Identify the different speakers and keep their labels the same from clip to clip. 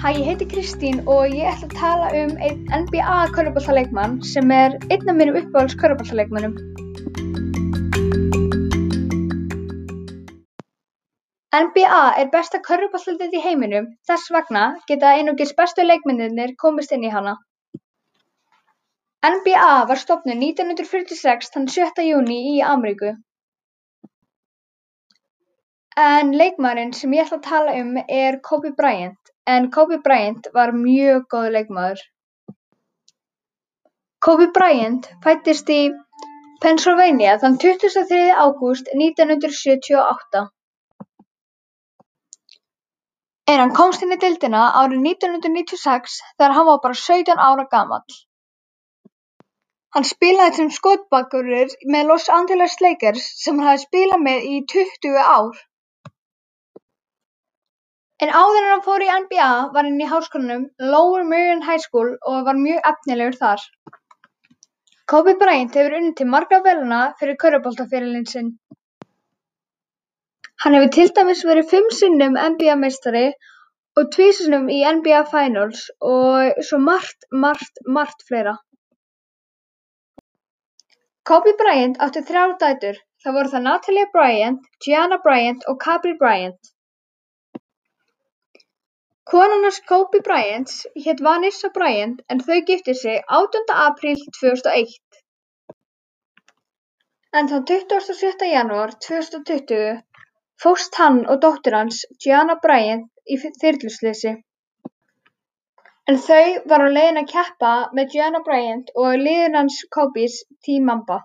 Speaker 1: Hæ, ég heiti Kristín og ég ætla að tala um einn NBA körfuboltaleikmann sem er einn af mínum uppáhalds körfuboltaleikmannum. NBA er besta körfuboltaliðið í heiminum, þess vegna geta einungis bestu leikmennirnir komist inn í hana. NBA var stofnuð 1946 þann 7. júní í Ameríku. En leikmaðurinn sem ég ætla að tala um er Kobe Bryant en Kobe Bryant var mjög góður leikmaður. Kobe Bryant fæddist í Pennsylvania þann 23. ágúst 1978. En hann komst inn í deildina árið 1996 þegar hann var bara 17 ára gamall. Hann spilaði sem skotbakurur með Los Angeles Lakers sem hann hafði spilað með í 20 ár. En áður en hann fór í NBA var hann í háskólanum Lower Merion High School og var mjög efnilegur þar. Kobe Bryant hefur unnið til margra verðlauna fyrir körfuboltaferilinn sinn. Hann hefur til dæmis verið fimm sinnum NBA-meistari og tvisvar í NBA Finals og svo margt, margt, margt fleira. Kobe Bryant átti þrjár dætur. Það voru það Natalia Bryant, Gianna Bryant og Capri Bryant. Konan hans Kobe Bryants hét Vanessa Bryant en þau giftu sig átjánda apríl tvö þúsund og eitt. Fórst hann og dóttir hans Gianna Bryant í þyrluslysi. En þau var á leiðinni að keppa með Gianna Bryant og liðinu hans Kobes Team Mamba.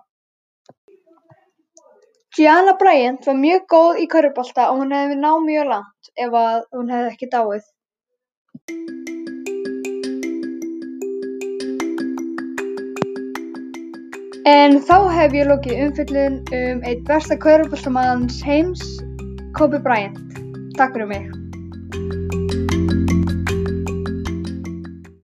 Speaker 1: Gianna Bryant var mjög góð í körfubolta og hún hefði náð mjög langt ef hún hefði ekki dáið. En þá hef ég lokið umfjöllun um einn besta körfuboltamanns heims, Kobe Bryant. Takk fyrir mig.